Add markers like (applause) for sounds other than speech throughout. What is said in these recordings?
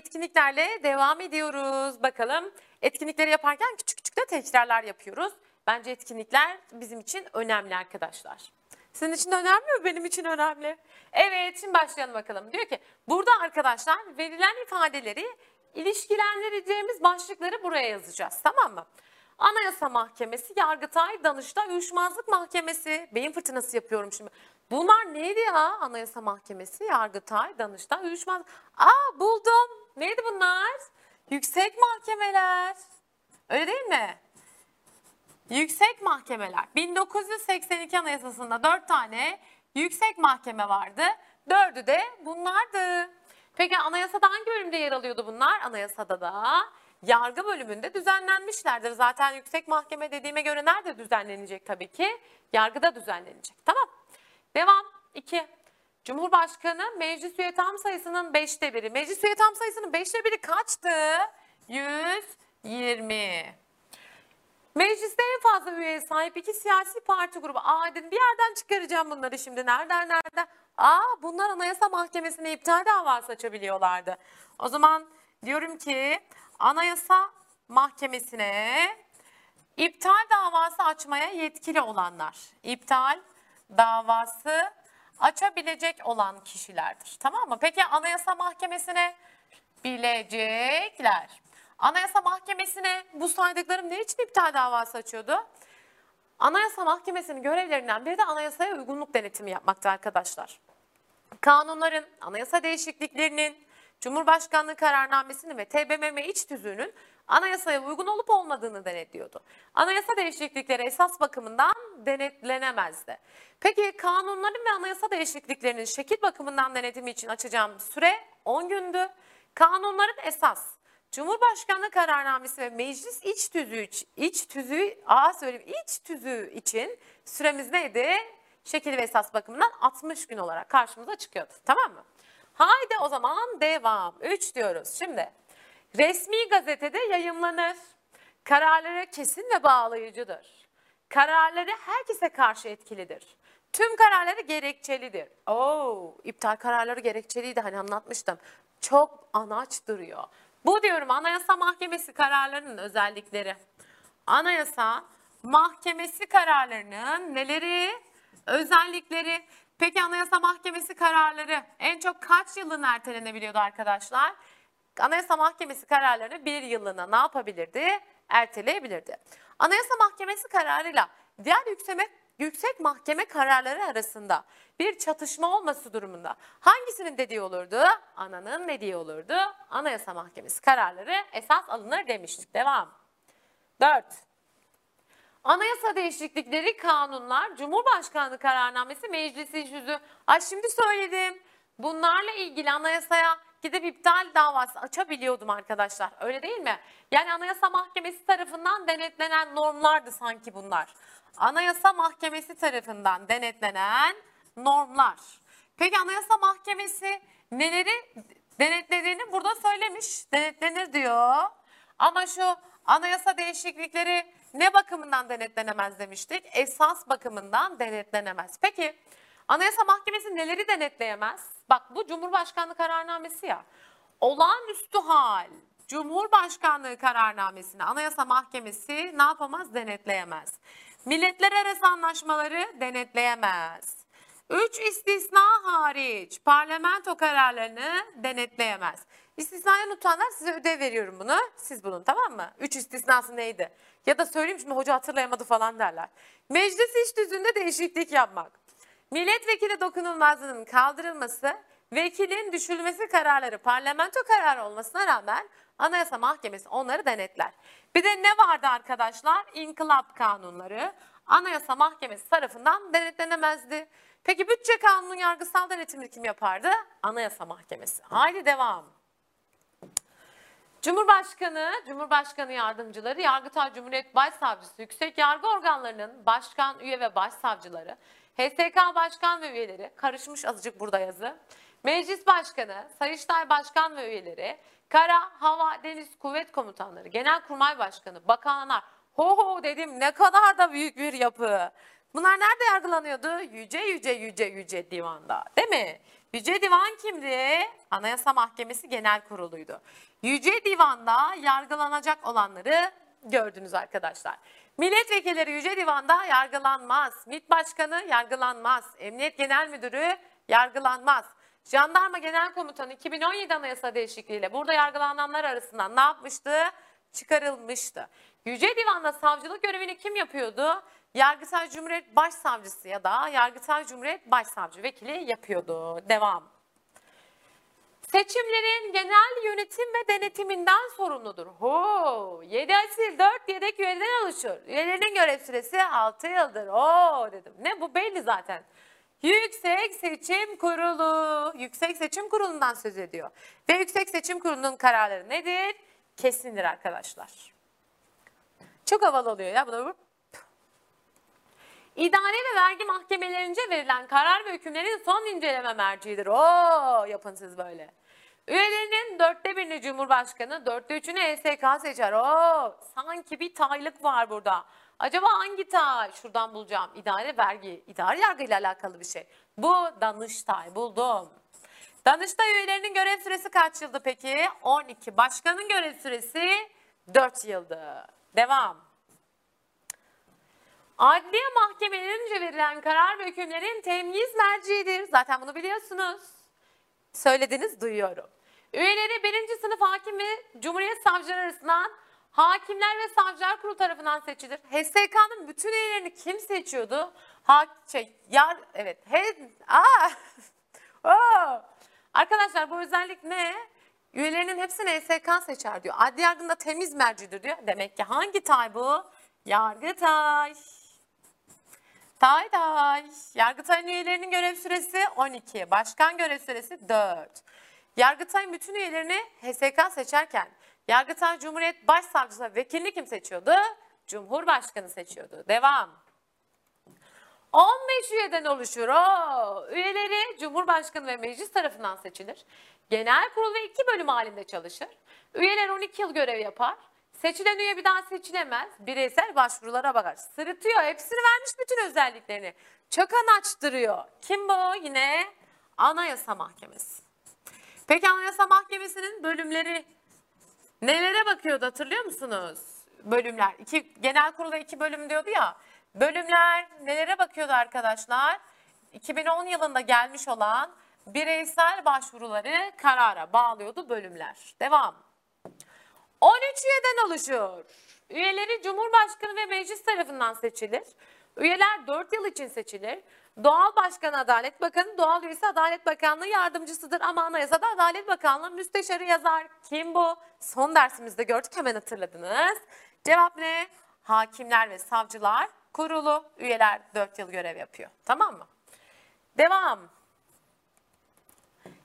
etkinliklerle devam ediyoruz. Bakalım etkinlikleri yaparken küçük küçük de tekrarlar yapıyoruz. Bence etkinlikler bizim için önemli arkadaşlar. Sizin için önemli mi? Benim için önemli. Evet şimdi başlayalım bakalım. Diyor ki burada arkadaşlar verilen ifadeleri ilişkilendireceğimiz başlıkları buraya yazacağız. Tamam mı? Anayasa Mahkemesi, Yargıtay, Danıştay, Uyuşmazlık Mahkemesi. Beyin fırtınası yapıyorum şimdi. Bunlar neydi ya? Anayasa Mahkemesi, Yargıtay, Danıştay, Uyuşmazlık. Aa buldum. Neydi bunlar? Yüksek mahkemeler. Öyle değil mi? Yüksek mahkemeler. 1982 Anayasası'nda 4 tane yüksek mahkeme vardı. Dördü de bunlardı. Peki anayasada hangi bölümde yer alıyordu bunlar? Anayasada da yargı bölümünde düzenlenmişlerdir. Zaten yüksek mahkeme dediğime göre nerede düzenlenecek tabii ki? Yargıda düzenlenecek. Tamam. Devam. 2. Cumhurbaşkanı meclis üye tam sayısının 5'te biri. Meclis üye tam sayısının 5'te biri kaçtı? 120. Mecliste en fazla üyeye sahip iki siyasi parti grubu. Aa dedim bir yerden çıkaracağım bunları şimdi. Nereden nereden? Aa bunlar Anayasa Mahkemesi'ne iptal davası açabiliyorlardı. O zaman diyorum ki Anayasa Mahkemesi'ne iptal davası açmaya yetkili olanlar. İptal davası açabilecek olan kişilerdir. Tamam mı? Peki Anayasa Mahkemesi'ne bilecekler. Anayasa Mahkemesi'ne bu saydıklarım ne için iptal davası açıyordu? Anayasa Mahkemesi'nin görevlerinden biri de anayasaya uygunluk denetimi yapmaktı arkadaşlar. Kanunların, anayasa değişikliklerinin, Cumhurbaşkanlığı kararnamesinin ve TBMM iç tüzüğünün anayasaya uygun olup olmadığını denetliyordu. Anayasa değişiklikleri esas bakımından denetlenemezdi. Peki kanunların ve anayasa değişikliklerinin şekil bakımından denetimi için açacağım süre 10 gündü. Kanunların esas Cumhurbaşkanlığı kararnamesi ve meclis iç tüzüğü, iç tüzüğü, aa söyleyeyim iç tüzüğü için süremiz neydi? Şekil ve esas bakımından 60 gün olarak karşımıza çıkıyordu. Tamam mı? Haydi o zaman devam. 3 diyoruz. Şimdi resmi gazetede yayımlanır. Kararları kesin ve bağlayıcıdır. Kararları herkese karşı etkilidir. Tüm kararları gerekçelidir. Oo, iptal kararları gerekçeliydi hani anlatmıştım. Çok anaç duruyor. Bu diyorum Anayasa Mahkemesi kararlarının özellikleri. Anayasa Mahkemesi kararlarının neleri? Özellikleri. Peki Anayasa Mahkemesi kararları en çok kaç yılın ertelenebiliyordu arkadaşlar? Anayasa Mahkemesi kararlarını bir yılına ne yapabilirdi? Erteleyebilirdi. Anayasa Mahkemesi kararıyla diğer yüksek, yüksek mahkeme kararları arasında bir çatışma olması durumunda hangisinin dediği olurdu? Ananın dediği olurdu. Anayasa Mahkemesi kararları esas alınır demiştik. Devam. 4. Anayasa değişiklikleri, kanunlar, Cumhurbaşkanlığı kararnamesi, meclisi yüzü. Ay şimdi söyledim. Bunlarla ilgili anayasaya gidip iptal davası açabiliyordum arkadaşlar. Öyle değil mi? Yani Anayasa Mahkemesi tarafından denetlenen normlardı sanki bunlar. Anayasa Mahkemesi tarafından denetlenen normlar. Peki Anayasa Mahkemesi neleri denetlediğini burada söylemiş. Denetlenir diyor. Ama şu anayasa değişiklikleri ne bakımından denetlenemez demiştik? Esas bakımından denetlenemez. Peki Anayasa Mahkemesi neleri denetleyemez? Bak bu Cumhurbaşkanlığı kararnamesi ya. Olağanüstü hal. Cumhurbaşkanlığı kararnamesini Anayasa Mahkemesi ne yapamaz? Denetleyemez. Milletler arası anlaşmaları denetleyemez. Üç istisna hariç parlamento kararlarını denetleyemez. İstisnayı unutanlar size ödev veriyorum bunu. Siz bulun tamam mı? Üç istisnası neydi? Ya da söyleyeyim şimdi hoca hatırlayamadı falan derler. Meclis iş düzünde değişiklik yapmak. Milletvekili dokunulmazlığının kaldırılması, vekilin düşürülmesi kararları parlamento kararı olmasına rağmen Anayasa Mahkemesi onları denetler. Bir de ne vardı arkadaşlar? İnkılap kanunları Anayasa Mahkemesi tarafından denetlenemezdi. Peki bütçe kanunun yargısal denetimini kim yapardı? Anayasa Mahkemesi. Haydi devam. Cumhurbaşkanı, Cumhurbaşkanı yardımcıları, Yargıtay Cumhuriyet Başsavcısı, yüksek yargı organlarının başkan, üye ve başsavcıları, HSK başkan ve üyeleri, karışmış azıcık burada yazı, Meclis Başkanı, Sayıştay Başkan ve üyeleri, Kara, Hava, Deniz Kuvvet Komutanları, Genelkurmay Başkanı, bakanlar, ho ho dedim ne kadar da büyük bir yapı. Bunlar nerede yargılanıyordu? Yüce yüce yüce yüce divanda. Değil mi? Yüce divan kimdi? Anayasa Mahkemesi Genel Kurulu'ydu. Yüce divanda yargılanacak olanları gördünüz arkadaşlar. Milletvekilleri Yüce Divan'da yargılanmaz. MİT Başkanı yargılanmaz. Emniyet Genel Müdürü yargılanmaz. Jandarma Genel Komutanı 2017 Anayasa değişikliğiyle burada yargılananlar arasından ne yapmıştı? Çıkarılmıştı. Yüce Divan'da savcılık görevini kim yapıyordu? Yargıtay Cumhuriyet Başsavcısı ya da Yargıtay Cumhuriyet Başsavcı Vekili yapıyordu. Devam. Seçimlerin genel yönetim ve denetiminden sorumludur. Ho, 7 asil 4 yedek üyeden oluşur. Üyelerinin görev süresi 6 yıldır. Oo dedim. Ne bu belli zaten. Yüksek Seçim Kurulu. Yüksek Seçim Kurulu'ndan söz ediyor. Ve Yüksek Seçim Kurulu'nun kararları nedir? Kesindir arkadaşlar. Çok havalı oluyor ya. Bunu İdare ve vergi mahkemelerince verilen karar ve hükümlerin son inceleme merciidir. Oo yapın siz böyle. Üyelerinin dörtte birini Cumhurbaşkanı, dörtte üçünü ESK seçer. Oo sanki bir taylık var burada. Acaba hangi tay? Şuradan bulacağım. İdare vergi, idare yargıyla alakalı bir şey. Bu Danıştay buldum. Danıştay üyelerinin görev süresi kaç yıldı peki? 12. Başkanın görev süresi 4 yıldı. Devam. Adliye mahkemelerince verilen karar ve hükümlerin temyiz merciidir. Zaten bunu biliyorsunuz. Söylediniz duyuyorum. Üyeleri birinci sınıf hakim ve Cumhuriyet savcıları arasından Hakimler ve Savcılar Kurulu tarafından seçilir. HSK'nın bütün üyelerini kim seçiyordu? Ha, şey, yar, evet. He, aa, (laughs) Oo. Arkadaşlar bu özellik ne? Üyelerinin hepsini HSK seçer diyor. Adli yargında temiz mercidir diyor. Demek ki hangi tay bu? Yargıtay. Tay tay. Yargıtay'ın üyelerinin görev süresi 12. Başkan görev süresi 4. Yargıtay'ın bütün üyelerini HSK seçerken Yargıtay Cumhuriyet Başsavcısı ve vekilini kim seçiyordu? Cumhurbaşkanı seçiyordu. Devam. 15 üyeden oluşur o. Üyeleri Cumhurbaşkanı ve meclis tarafından seçilir. Genel kurul ve iki bölüm halinde çalışır. Üyeler 12 yıl görev yapar. Seçilen üye bir daha seçilemez. Bireysel başvurulara bakar. Sırıtıyor. Hepsini vermiş bütün özelliklerini. Çok anaçtırıyor. Kim bu? Yine Anayasa Mahkemesi. Peki Anayasa Mahkemesi'nin bölümleri nelere bakıyordu hatırlıyor musunuz? Bölümler. İki, genel kurulda iki bölüm diyordu ya. Bölümler nelere bakıyordu arkadaşlar? 2010 yılında gelmiş olan bireysel başvuruları karara bağlıyordu bölümler. Devam. 13 üyeden oluşur. Üyeleri Cumhurbaşkanı ve meclis tarafından seçilir. Üyeler 4 yıl için seçilir. Doğal Başkan Adalet Bakanı, doğal üyesi Adalet Bakanlığı yardımcısıdır ama anayasada Adalet Bakanlığı müsteşarı yazar. Kim bu? Son dersimizde gördük hemen hatırladınız. Cevap ne? Hakimler ve Savcılar Kurulu üyeler 4 yıl görev yapıyor. Tamam mı? Devam.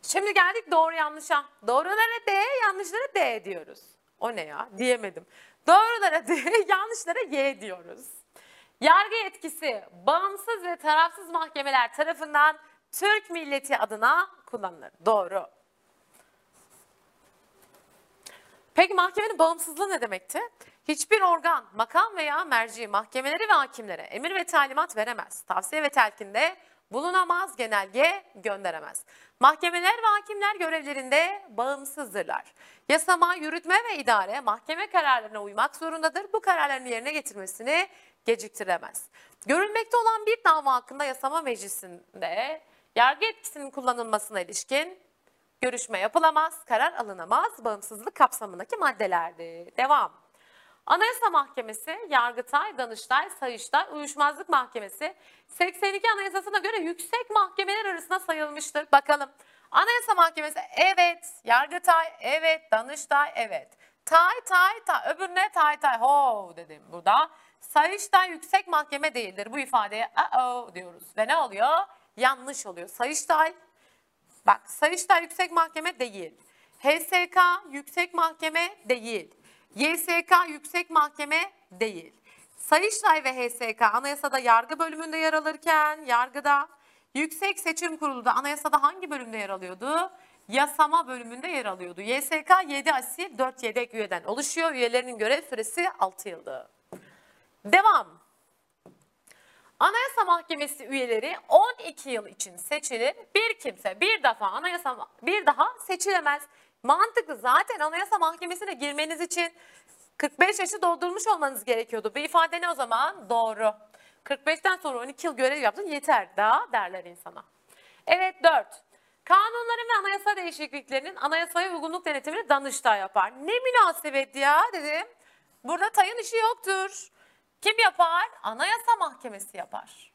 Şimdi geldik doğru yanlışa. Doğrulara D, yanlışlara D diyoruz. O ne ya? Diyemedim. Doğrulara (laughs) yanlışlara Y diyoruz. Yargı yetkisi bağımsız ve tarafsız mahkemeler tarafından Türk milleti adına kullanılır. Doğru. Peki mahkemenin bağımsızlığı ne demekti? Hiçbir organ, makam veya merci mahkemeleri ve hakimlere emir ve talimat veremez. Tavsiye ve telkinde bulunamaz, genelge gönderemez. Mahkemeler ve hakimler görevlerinde bağımsızdırlar. Yasama, yürütme ve idare mahkeme kararlarına uymak zorundadır. Bu kararların yerine getirmesini geciktiremez. Görülmekte olan bir dava hakkında yasama meclisinde yargı etkisinin kullanılmasına ilişkin görüşme yapılamaz, karar alınamaz, bağımsızlık kapsamındaki maddelerdi. Devam. Anayasa Mahkemesi, Yargıtay, Danıştay, Sayıştay, Uyuşmazlık Mahkemesi 82 Anayasasına göre yüksek mahkemeler arasında sayılmıştır. Bakalım. Anayasa Mahkemesi evet, Yargıtay evet, Danıştay evet. Tay tay tay öbürüne tay tay ho dedim burada. Sayıştay yüksek mahkeme değildir. Bu ifadeye -oh diyoruz. Ve ne oluyor? Yanlış oluyor. Sayıştay bak Sayıştay yüksek mahkeme değil. HSK yüksek mahkeme değil. YSK yüksek mahkeme değil. Sayıştay ve HSK anayasada yargı bölümünde yer alırken yargıda Yüksek Seçim Kurulu da anayasada hangi bölümde yer alıyordu? Yasama bölümünde yer alıyordu. YSK 7 asil 4 yedek üyeden oluşuyor. Üyelerinin görev süresi 6 yıldı. Devam. Anayasa Mahkemesi üyeleri 12 yıl için seçilir. Bir kimse bir defa anayasa bir daha seçilemez. Mantıklı zaten Anayasa Mahkemesi'ne girmeniz için 45 yaşı doldurmuş olmanız gerekiyordu. Bu ifade ne o zaman? Doğru. 45'ten sonra 12 yıl görev yaptın yeter daha derler insana. Evet 4. Kanunların ve anayasa değişikliklerinin anayasaya uygunluk denetimini Danıştay yapar. Ne münasebet ya dedim. Burada tayın işi yoktur. Kim yapar? Anayasa Mahkemesi yapar.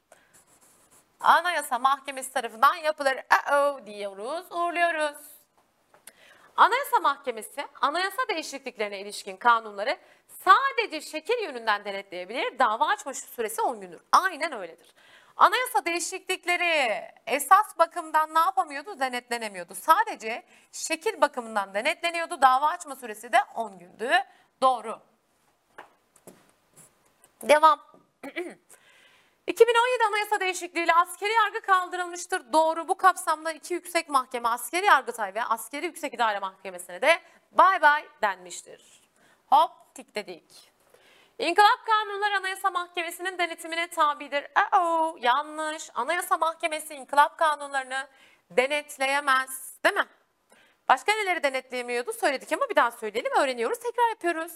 Anayasa Mahkemesi tarafından yapılır. Uh diyoruz, uğurluyoruz. Anayasa Mahkemesi anayasa değişikliklerine ilişkin kanunları sadece şekil yönünden denetleyebilir. Dava açma süresi 10 gündür. Aynen öyledir. Anayasa değişiklikleri esas bakımdan ne yapamıyordu? Denetlenemiyordu. Sadece şekil bakımından denetleniyordu. Dava açma süresi de 10 gündü. Doğru. Devam. (clears throat) 2017 Anayasa değişikliğiyle askeri yargı kaldırılmıştır. Doğru bu kapsamda iki yüksek mahkeme askeri yargıtay ve askeri yüksek idare mahkemesine de bay bay denmiştir. Hop tik dedik. İnkılap kanunları Anayasa Mahkemesi'nin denetimine tabidir. Aa, yanlış. Anayasa Mahkemesi inkılap kanunlarını denetleyemez. Değil mi? Başka neleri denetleyemiyordu söyledik ama bir daha söyleyelim öğreniyoruz tekrar yapıyoruz.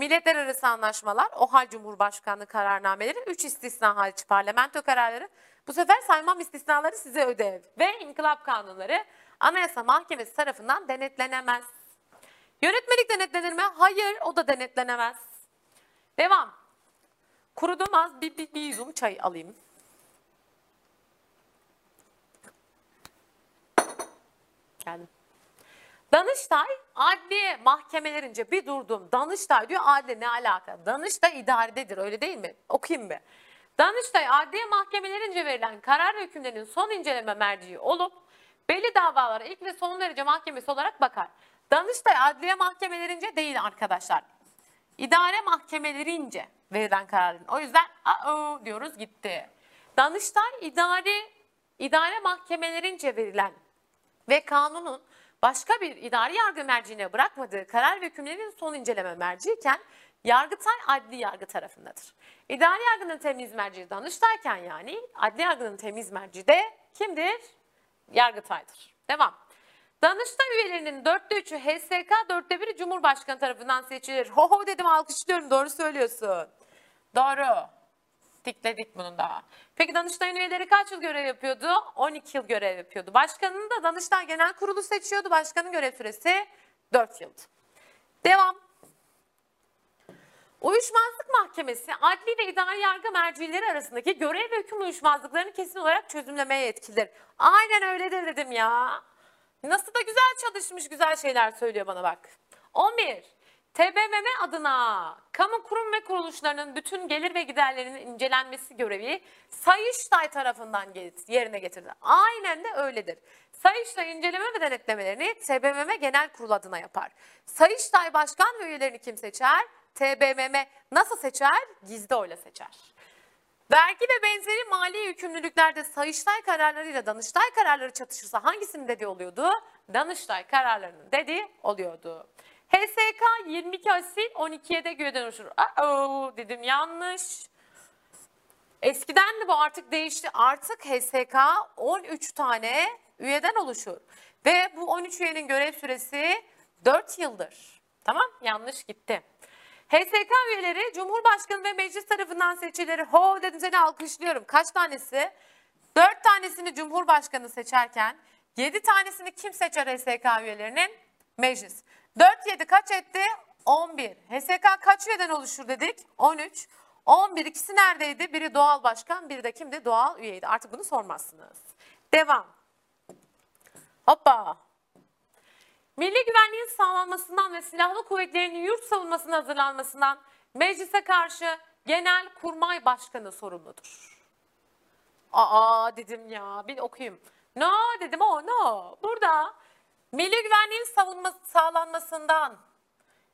Milletler arası anlaşmalar, OHAL Cumhurbaşkanlığı kararnameleri, 3 istisna hariç parlamento kararları. Bu sefer saymam istisnaları size ödev. Ve inkılap kanunları Anayasa Mahkemesi tarafından denetlenemez. Yönetmelik denetlenir mi? Hayır o da denetlenemez. Devam. Kurudum az bir, bir, bir yudum çay alayım. Geldim. Danıştay adliye mahkemelerince bir durdum. Danıştay diyor adliye ne alaka? Danıştay idarededir öyle değil mi? Okuyayım bir. Danıştay adliye mahkemelerince verilen karar ve hükümlerinin son inceleme merciği olup belli davalara ilk ve son derece mahkemesi olarak bakar. Danıştay adliye mahkemelerince değil arkadaşlar. İdare mahkemelerince verilen kararın. O yüzden aa diyoruz gitti. Danıştay idare idare mahkemelerince verilen ve kanunun başka bir idari yargı merciğine bırakmadığı karar ve hükümlerin son inceleme merciğiken Yargıtay adli yargı tarafındadır. İdari yargının temiz merciği Danıştayken yani adli yargının temiz merciği de kimdir? Yargıtay'dır. Devam. Danıştay üyelerinin dörtte üçü HSK, dörtte biri Cumhurbaşkanı tarafından seçilir. Ho ho dedim alkışlıyorum doğru söylüyorsun. Doğru. Tikledik bunu da. Peki Danıştay'ın üyeleri kaç yıl görev yapıyordu? 12 yıl görev yapıyordu. Başkanını da Danıştay Genel Kurulu seçiyordu. Başkanın görev süresi 4 yıldı. Devam. Uyuşmazlık Mahkemesi adli ve idari yargı mercileri arasındaki görev ve hüküm uyuşmazlıklarını kesin olarak çözümlemeye yetkilidir. Aynen öyledir dedim ya. Nasıl da güzel çalışmış güzel şeyler söylüyor bana bak. 11. TBMM adına kamu kurum ve kuruluşlarının bütün gelir ve giderlerinin incelenmesi görevi Sayıştay tarafından yerine getirildi. Aynen de öyledir. Sayıştay inceleme ve denetlemelerini TBMM Genel Kurulu adına yapar. Sayıştay başkan ve üyelerini kim seçer? TBMM nasıl seçer? Gizli oyla seçer. Vergi ve benzeri mali yükümlülüklerde Sayıştay kararlarıyla Danıştay kararları çatışırsa hangisinin dediği oluyordu? Danıştay kararlarının dediği oluyordu. HSK 22 asil 12'ye de göğe dönüşür. Aa, dedim yanlış. Eskiden de bu artık değişti. Artık HSK 13 tane üyeden oluşur. Ve bu 13 üyenin görev süresi 4 yıldır. Tamam yanlış gitti. HSK üyeleri Cumhurbaşkanı ve meclis tarafından seçilir. Ho dedim seni alkışlıyorum. Kaç tanesi? 4 tanesini Cumhurbaşkanı seçerken 7 tanesini kim seçer HSK üyelerinin? Meclis. 4 7 kaç etti? 11. HSK kaç üyeden oluşur dedik? 13. 11 ikisi neredeydi? Biri doğal başkan, biri de kimdi? Doğal üyeydi. Artık bunu sormazsınız. Devam. Hoppa. Milli güvenliğin sağlanmasından ve silahlı kuvvetlerin yurt savunmasına hazırlanmasından meclise karşı genel kurmay başkanı sorumludur. Aa dedim ya bir okuyayım. No dedim o no. Burada milli güvenliğin savunma, sağlanmasından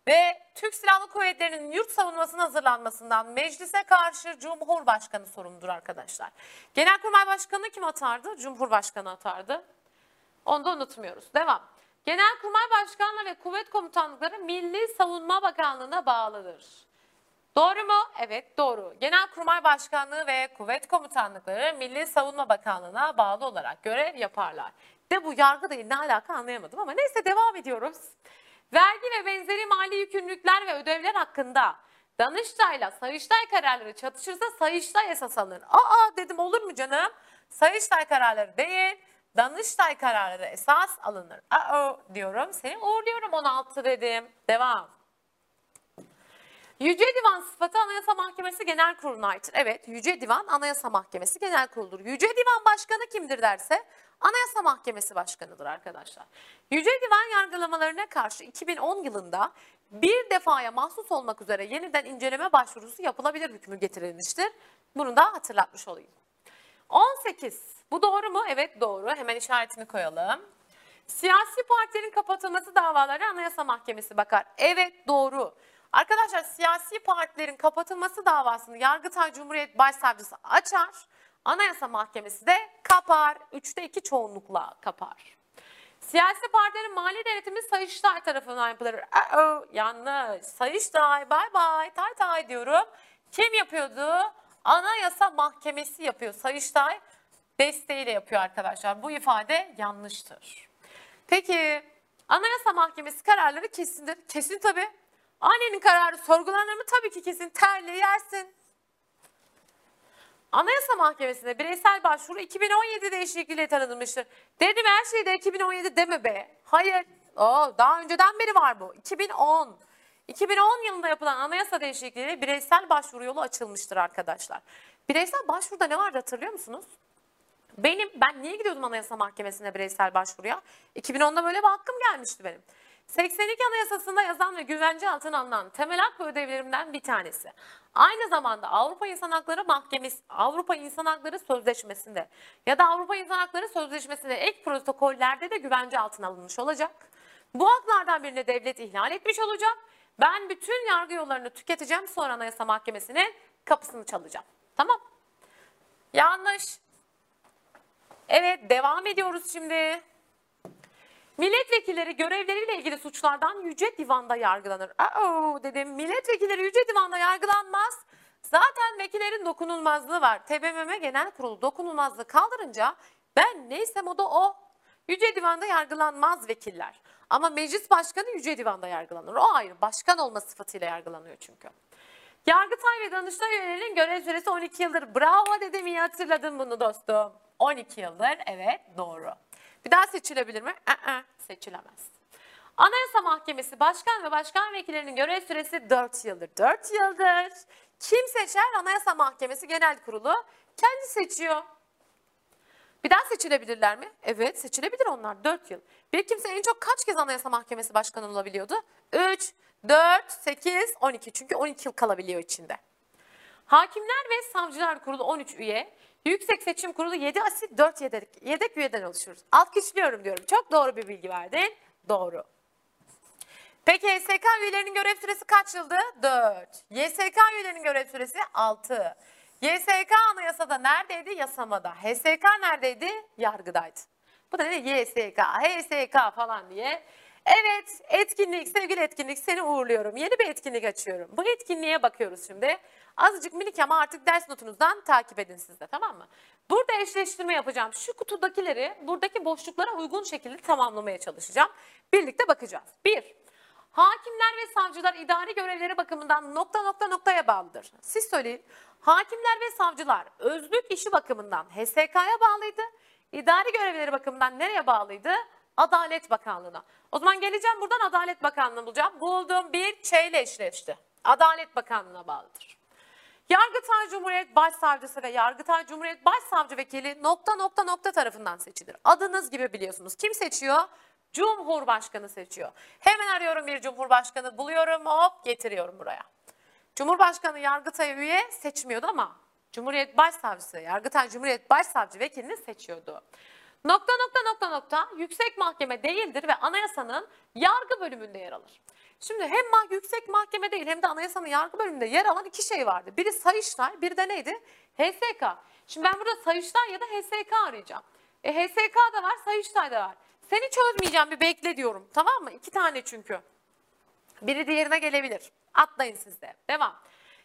ve Türk Silahlı Kuvvetleri'nin yurt savunmasına hazırlanmasından meclise karşı Cumhurbaşkanı sorumludur arkadaşlar. Genelkurmay Başkanı kim atardı? Cumhurbaşkanı atardı. Onu da unutmuyoruz. Devam. Genelkurmay Başkanlığı ve kuvvet komutanlıkları Milli Savunma Bakanlığı'na bağlıdır. Doğru mu? Evet doğru. Genelkurmay Başkanlığı ve Kuvvet Komutanlıkları Milli Savunma Bakanlığı'na bağlı olarak görev yaparlar. De bu yargı değil ne alaka anlayamadım ama neyse devam ediyoruz. Vergi ve benzeri mali yükümlülükler ve ödevler hakkında Danıştay'la Sayıştay kararları çatışırsa Sayıştay esas alınır. Aa dedim olur mu canım? Sayıştay kararları değil, Danıştay kararları esas alınır. Aa diyorum. Seni uğurluyorum 16 dedim. Devam. Yüce Divan sıfatı Anayasa Mahkemesi Genel Kurulu'na aittir. Evet, Yüce Divan Anayasa Mahkemesi Genel Kurulu'dur. Yüce Divan Başkanı kimdir derse Anayasa Mahkemesi Başkanı'dır arkadaşlar. Yüce Divan yargılamalarına karşı 2010 yılında bir defaya mahsus olmak üzere yeniden inceleme başvurusu yapılabilir hükmü getirilmiştir. Bunu da hatırlatmış olayım. 18. Bu doğru mu? Evet doğru. Hemen işaretini koyalım. Siyasi partilerin kapatılması davaları Anayasa Mahkemesi bakar. Evet doğru. Arkadaşlar siyasi partilerin kapatılması davasını Yargıtay Cumhuriyet Başsavcısı açar. Anayasa Mahkemesi de kapar. Üçte iki çoğunlukla kapar. Siyasi partilerin mali denetimi Sayıştay tarafından yapılır. Aa, yanlış. Sayıştay bay bay tay tay diyorum. Kim yapıyordu? Anayasa Mahkemesi yapıyor. Sayıştay desteğiyle yapıyor arkadaşlar. Bu ifade yanlıştır. Peki Anayasa Mahkemesi kararları kesindir. Kesin tabii. Annenin kararı sorgulanır mı? Tabii ki kesin. Terli yersin. Anayasa Mahkemesi'ne bireysel başvuru 2017 değişikliğiyle tanınmıştır. Dedim her şeyde 2017 deme be. Hayır. Oo, daha önceden beri var bu. 2010. 2010 yılında yapılan anayasa değişikliğiyle bireysel başvuru yolu açılmıştır arkadaşlar. Bireysel başvuruda ne vardı hatırlıyor musunuz? Benim ben niye gidiyordum Anayasa Mahkemesi'ne bireysel başvuruya? 2010'da böyle bir hakkım gelmişti benim. 82 Anayasası'nda yazan ve güvence altına alınan temel hak ve ödevlerimden bir tanesi. Aynı zamanda Avrupa İnsan Hakları Mahkemesi, Avrupa İnsan Hakları Sözleşmesi'nde ya da Avrupa İnsan Hakları Sözleşmesi'nde ek protokollerde de güvence altına alınmış olacak. Bu haklardan birini devlet ihlal etmiş olacak. Ben bütün yargı yollarını tüketeceğim sonra Anayasa Mahkemesi'ne kapısını çalacağım. Tamam. Yanlış. Evet devam ediyoruz şimdi. Milletvekilleri görevleriyle ilgili suçlardan Yüce Divan'da yargılanır. Aa dedim milletvekilleri Yüce Divan'da yargılanmaz. Zaten vekillerin dokunulmazlığı var. TBMM Genel Kurulu dokunulmazlığı kaldırınca ben neysem o da o. Yüce Divan'da yargılanmaz vekiller. Ama meclis başkanı Yüce Divan'da yargılanır. O ayrı. Başkan olma sıfatıyla yargılanıyor çünkü. Yargıtay ve Danıştay üyelerinin görev süresi 12 yıldır. Bravo dedim iyi hatırladın bunu dostum. 12 yıldır evet doğru. Bir daha seçilebilir mi? Aa, seçilemez. Anayasa Mahkemesi Başkan ve Başkan Vekillerinin görev süresi 4 yıldır. 4 yıldır. Kim seçer? Anayasa Mahkemesi Genel Kurulu kendi seçiyor. Bir daha seçilebilirler mi? Evet seçilebilir onlar 4 yıl. Bir kimse en çok kaç kez Anayasa Mahkemesi Başkanı olabiliyordu? 3, 4, 8, 12. Çünkü 12 yıl kalabiliyor içinde. Hakimler ve Savcılar Kurulu 13 üye, Yüksek Seçim Kurulu 7 asil 4 yedek, yedek üyeden oluşur. Alkışlıyorum diyorum. Çok doğru bir bilgi verdin. Doğru. Peki HSK üyelerinin görev süresi kaç yıldı? 4. YSK üyelerinin görev süresi 6. YSK anayasada neredeydi? Yasamada. HSK neredeydi? Yargıdaydı. Bu da ne? YSK, HSK falan diye. Evet, etkinlik, sevgili etkinlik seni uğurluyorum. Yeni bir etkinlik açıyorum. Bu etkinliğe bakıyoruz şimdi. Azıcık minik ama artık ders notunuzdan takip edin siz de tamam mı? Burada eşleştirme yapacağım. Şu kutudakileri buradaki boşluklara uygun şekilde tamamlamaya çalışacağım. Birlikte bakacağız. Bir, hakimler ve savcılar idari görevleri bakımından nokta nokta noktaya bağlıdır. Siz söyleyin. Hakimler ve savcılar özlük işi bakımından HSK'ya bağlıydı. İdari görevleri bakımından nereye bağlıydı? Adalet Bakanlığı'na. O zaman geleceğim buradan Adalet Bakanlığı'nı bulacağım. Bulduğum bir şeyle eşleşti. Adalet Bakanlığı'na bağlıdır. Yargıtay Cumhuriyet Başsavcısı ve Yargıtay Cumhuriyet Başsavcı Vekili nokta nokta nokta tarafından seçilir. Adınız gibi biliyorsunuz. Kim seçiyor? Cumhurbaşkanı seçiyor. Hemen arıyorum bir Cumhurbaşkanı buluyorum hop getiriyorum buraya. Cumhurbaşkanı Yargıtay üye seçmiyordu ama Cumhuriyet Başsavcısı, Yargıtay Cumhuriyet Başsavcı Vekilini seçiyordu. Nokta nokta nokta nokta yüksek mahkeme değildir ve anayasanın yargı bölümünde yer alır. Şimdi hem ma yüksek mahkeme değil hem de anayasanın yargı bölümünde yer alan iki şey vardı. Biri Sayıştay, biri de neydi? HSK. Şimdi ben burada Sayıştay ya da HSK arayacağım. E HSK da var, Sayıştay da var. Seni çözmeyeceğim bir bekle diyorum. Tamam mı? İki tane çünkü. Biri diğerine gelebilir. Atlayın siz de. Devam.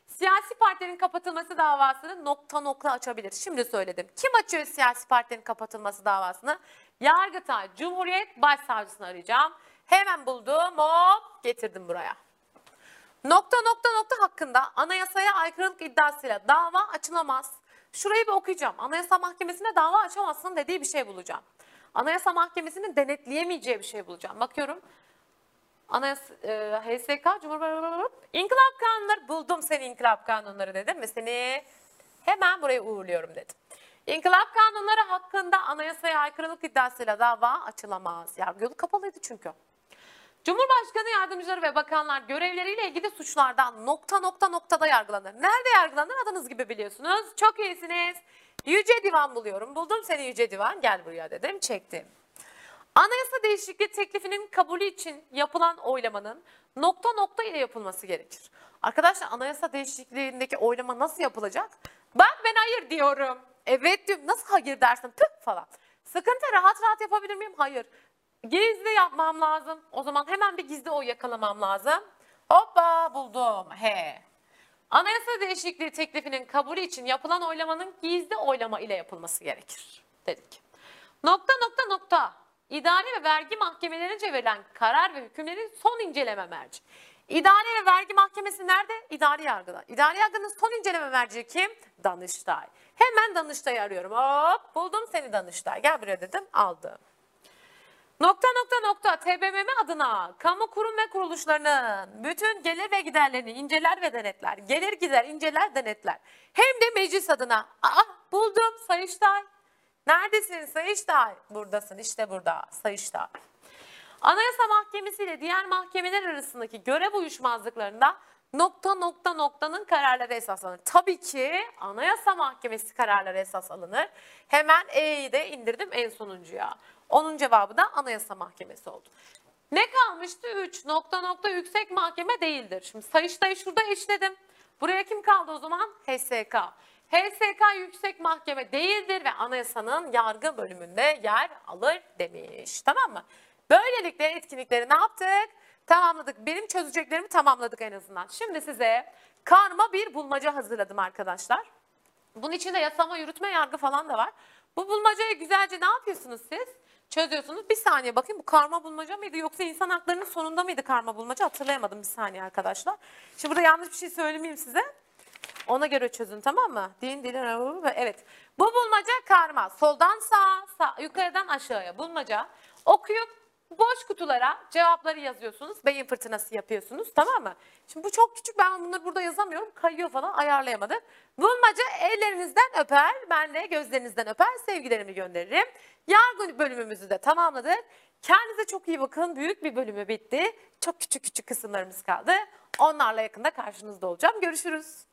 siyasi partilerin kapatılması davasını nokta nokta açabilir. Şimdi söyledim. Kim açıyor siyasi partilerin kapatılması davasını? Yargıtay, Cumhuriyet Başsavcısını arayacağım. Hemen buldum, hop getirdim buraya. Nokta nokta nokta hakkında anayasaya aykırılık iddiasıyla dava açılamaz. Şurayı bir okuyacağım. Anayasa Mahkemesi'ne dava açamazsın dediği bir şey bulacağım. Anayasa Mahkemesi'nin denetleyemeyeceği bir şey bulacağım. Bakıyorum. Anayasa, e, HSK, Cumhurbaşkanı, İnkılap Kanunları buldum seni İnkılap Kanunları dedim ve seni hemen buraya uğurluyorum dedim. İnkılap Kanunları hakkında anayasaya aykırılık iddiasıyla dava açılamaz. Yargı yolu kapalıydı çünkü. Cumhurbaşkanı yardımcıları ve bakanlar görevleriyle ilgili suçlardan nokta nokta noktada yargılanır. Nerede yargılanır adınız gibi biliyorsunuz. Çok iyisiniz. Yüce Divan buluyorum. Buldum seni Yüce Divan. Gel buraya dedim. Çektim. Anayasa değişikliği teklifinin kabulü için yapılan oylamanın nokta nokta ile yapılması gerekir. Arkadaşlar anayasa değişikliğindeki oylama nasıl yapılacak? Bak ben hayır diyorum. Evet diyorum. Nasıl hayır dersin? Tık falan. Sıkıntı rahat rahat yapabilir miyim? Hayır. Gizli yapmam lazım. O zaman hemen bir gizli oy yakalamam lazım. Hoppa buldum. He. Anayasa değişikliği teklifinin kabulü için yapılan oylamanın gizli oylama ile yapılması gerekir. Dedik. Nokta nokta nokta. İdare ve vergi mahkemelerince verilen karar ve hükümlerin son inceleme merci. İdare ve vergi mahkemesi nerede? İdari yargıda. İdari yargının son inceleme merci kim? Danıştay. Hemen Danıştay'ı arıyorum. Hop buldum seni Danıştay. Gel buraya dedim aldım. Nokta nokta nokta TBMM adına kamu kurum ve kuruluşlarının bütün gelir ve giderlerini inceler ve denetler. Gelir gider inceler denetler. Hem de meclis adına. Aa buldum Sayıştay. Neredesin Sayıştay? Buradasın işte burada Sayıştay. Anayasa Mahkemesi ile diğer mahkemeler arasındaki görev uyuşmazlıklarında nokta nokta noktanın kararları esaslanır. Tabii ki Anayasa Mahkemesi kararları esas alınır. Hemen E'yi de indirdim en sonuncuya. Onun cevabı da Anayasa Mahkemesi oldu. Ne kalmıştı? 3 nokta nokta yüksek mahkeme değildir. Şimdi Sayıştay'ı şurada eşledim. Buraya kim kaldı o zaman? HSK. HSK yüksek mahkeme değildir ve anayasanın yargı bölümünde yer alır demiş. Tamam mı? Böylelikle etkinlikleri ne yaptık? Tamamladık. Benim çözeceklerimi tamamladık en azından. Şimdi size karma bir bulmaca hazırladım arkadaşlar. Bunun içinde yasama, yürütme, yargı falan da var. Bu bulmacayı güzelce ne yapıyorsunuz siz? Çözüyorsunuz. Bir saniye bakayım bu karma bulmaca mıydı yoksa insan haklarının sonunda mıydı karma bulmaca hatırlayamadım bir saniye arkadaşlar. Şimdi burada yanlış bir şey söylemeyeyim size. Ona göre çözün tamam mı? Din dilin evet. Bu bulmaca karma. Soldan sağa, sağ, yukarıdan aşağıya bulmaca. Okuyup boş kutulara cevapları yazıyorsunuz. Beyin fırtınası yapıyorsunuz tamam mı? Şimdi bu çok küçük ben bunları burada yazamıyorum. Kayıyor falan ayarlayamadık. Bulmaca ellerinizden öper. Ben de gözlerinizden öper. Sevgilerimi gönderirim. Yargı bölümümüzü de tamamladık. Kendinize çok iyi bakın. Büyük bir bölümü bitti. Çok küçük küçük kısımlarımız kaldı. Onlarla yakında karşınızda olacağım. Görüşürüz.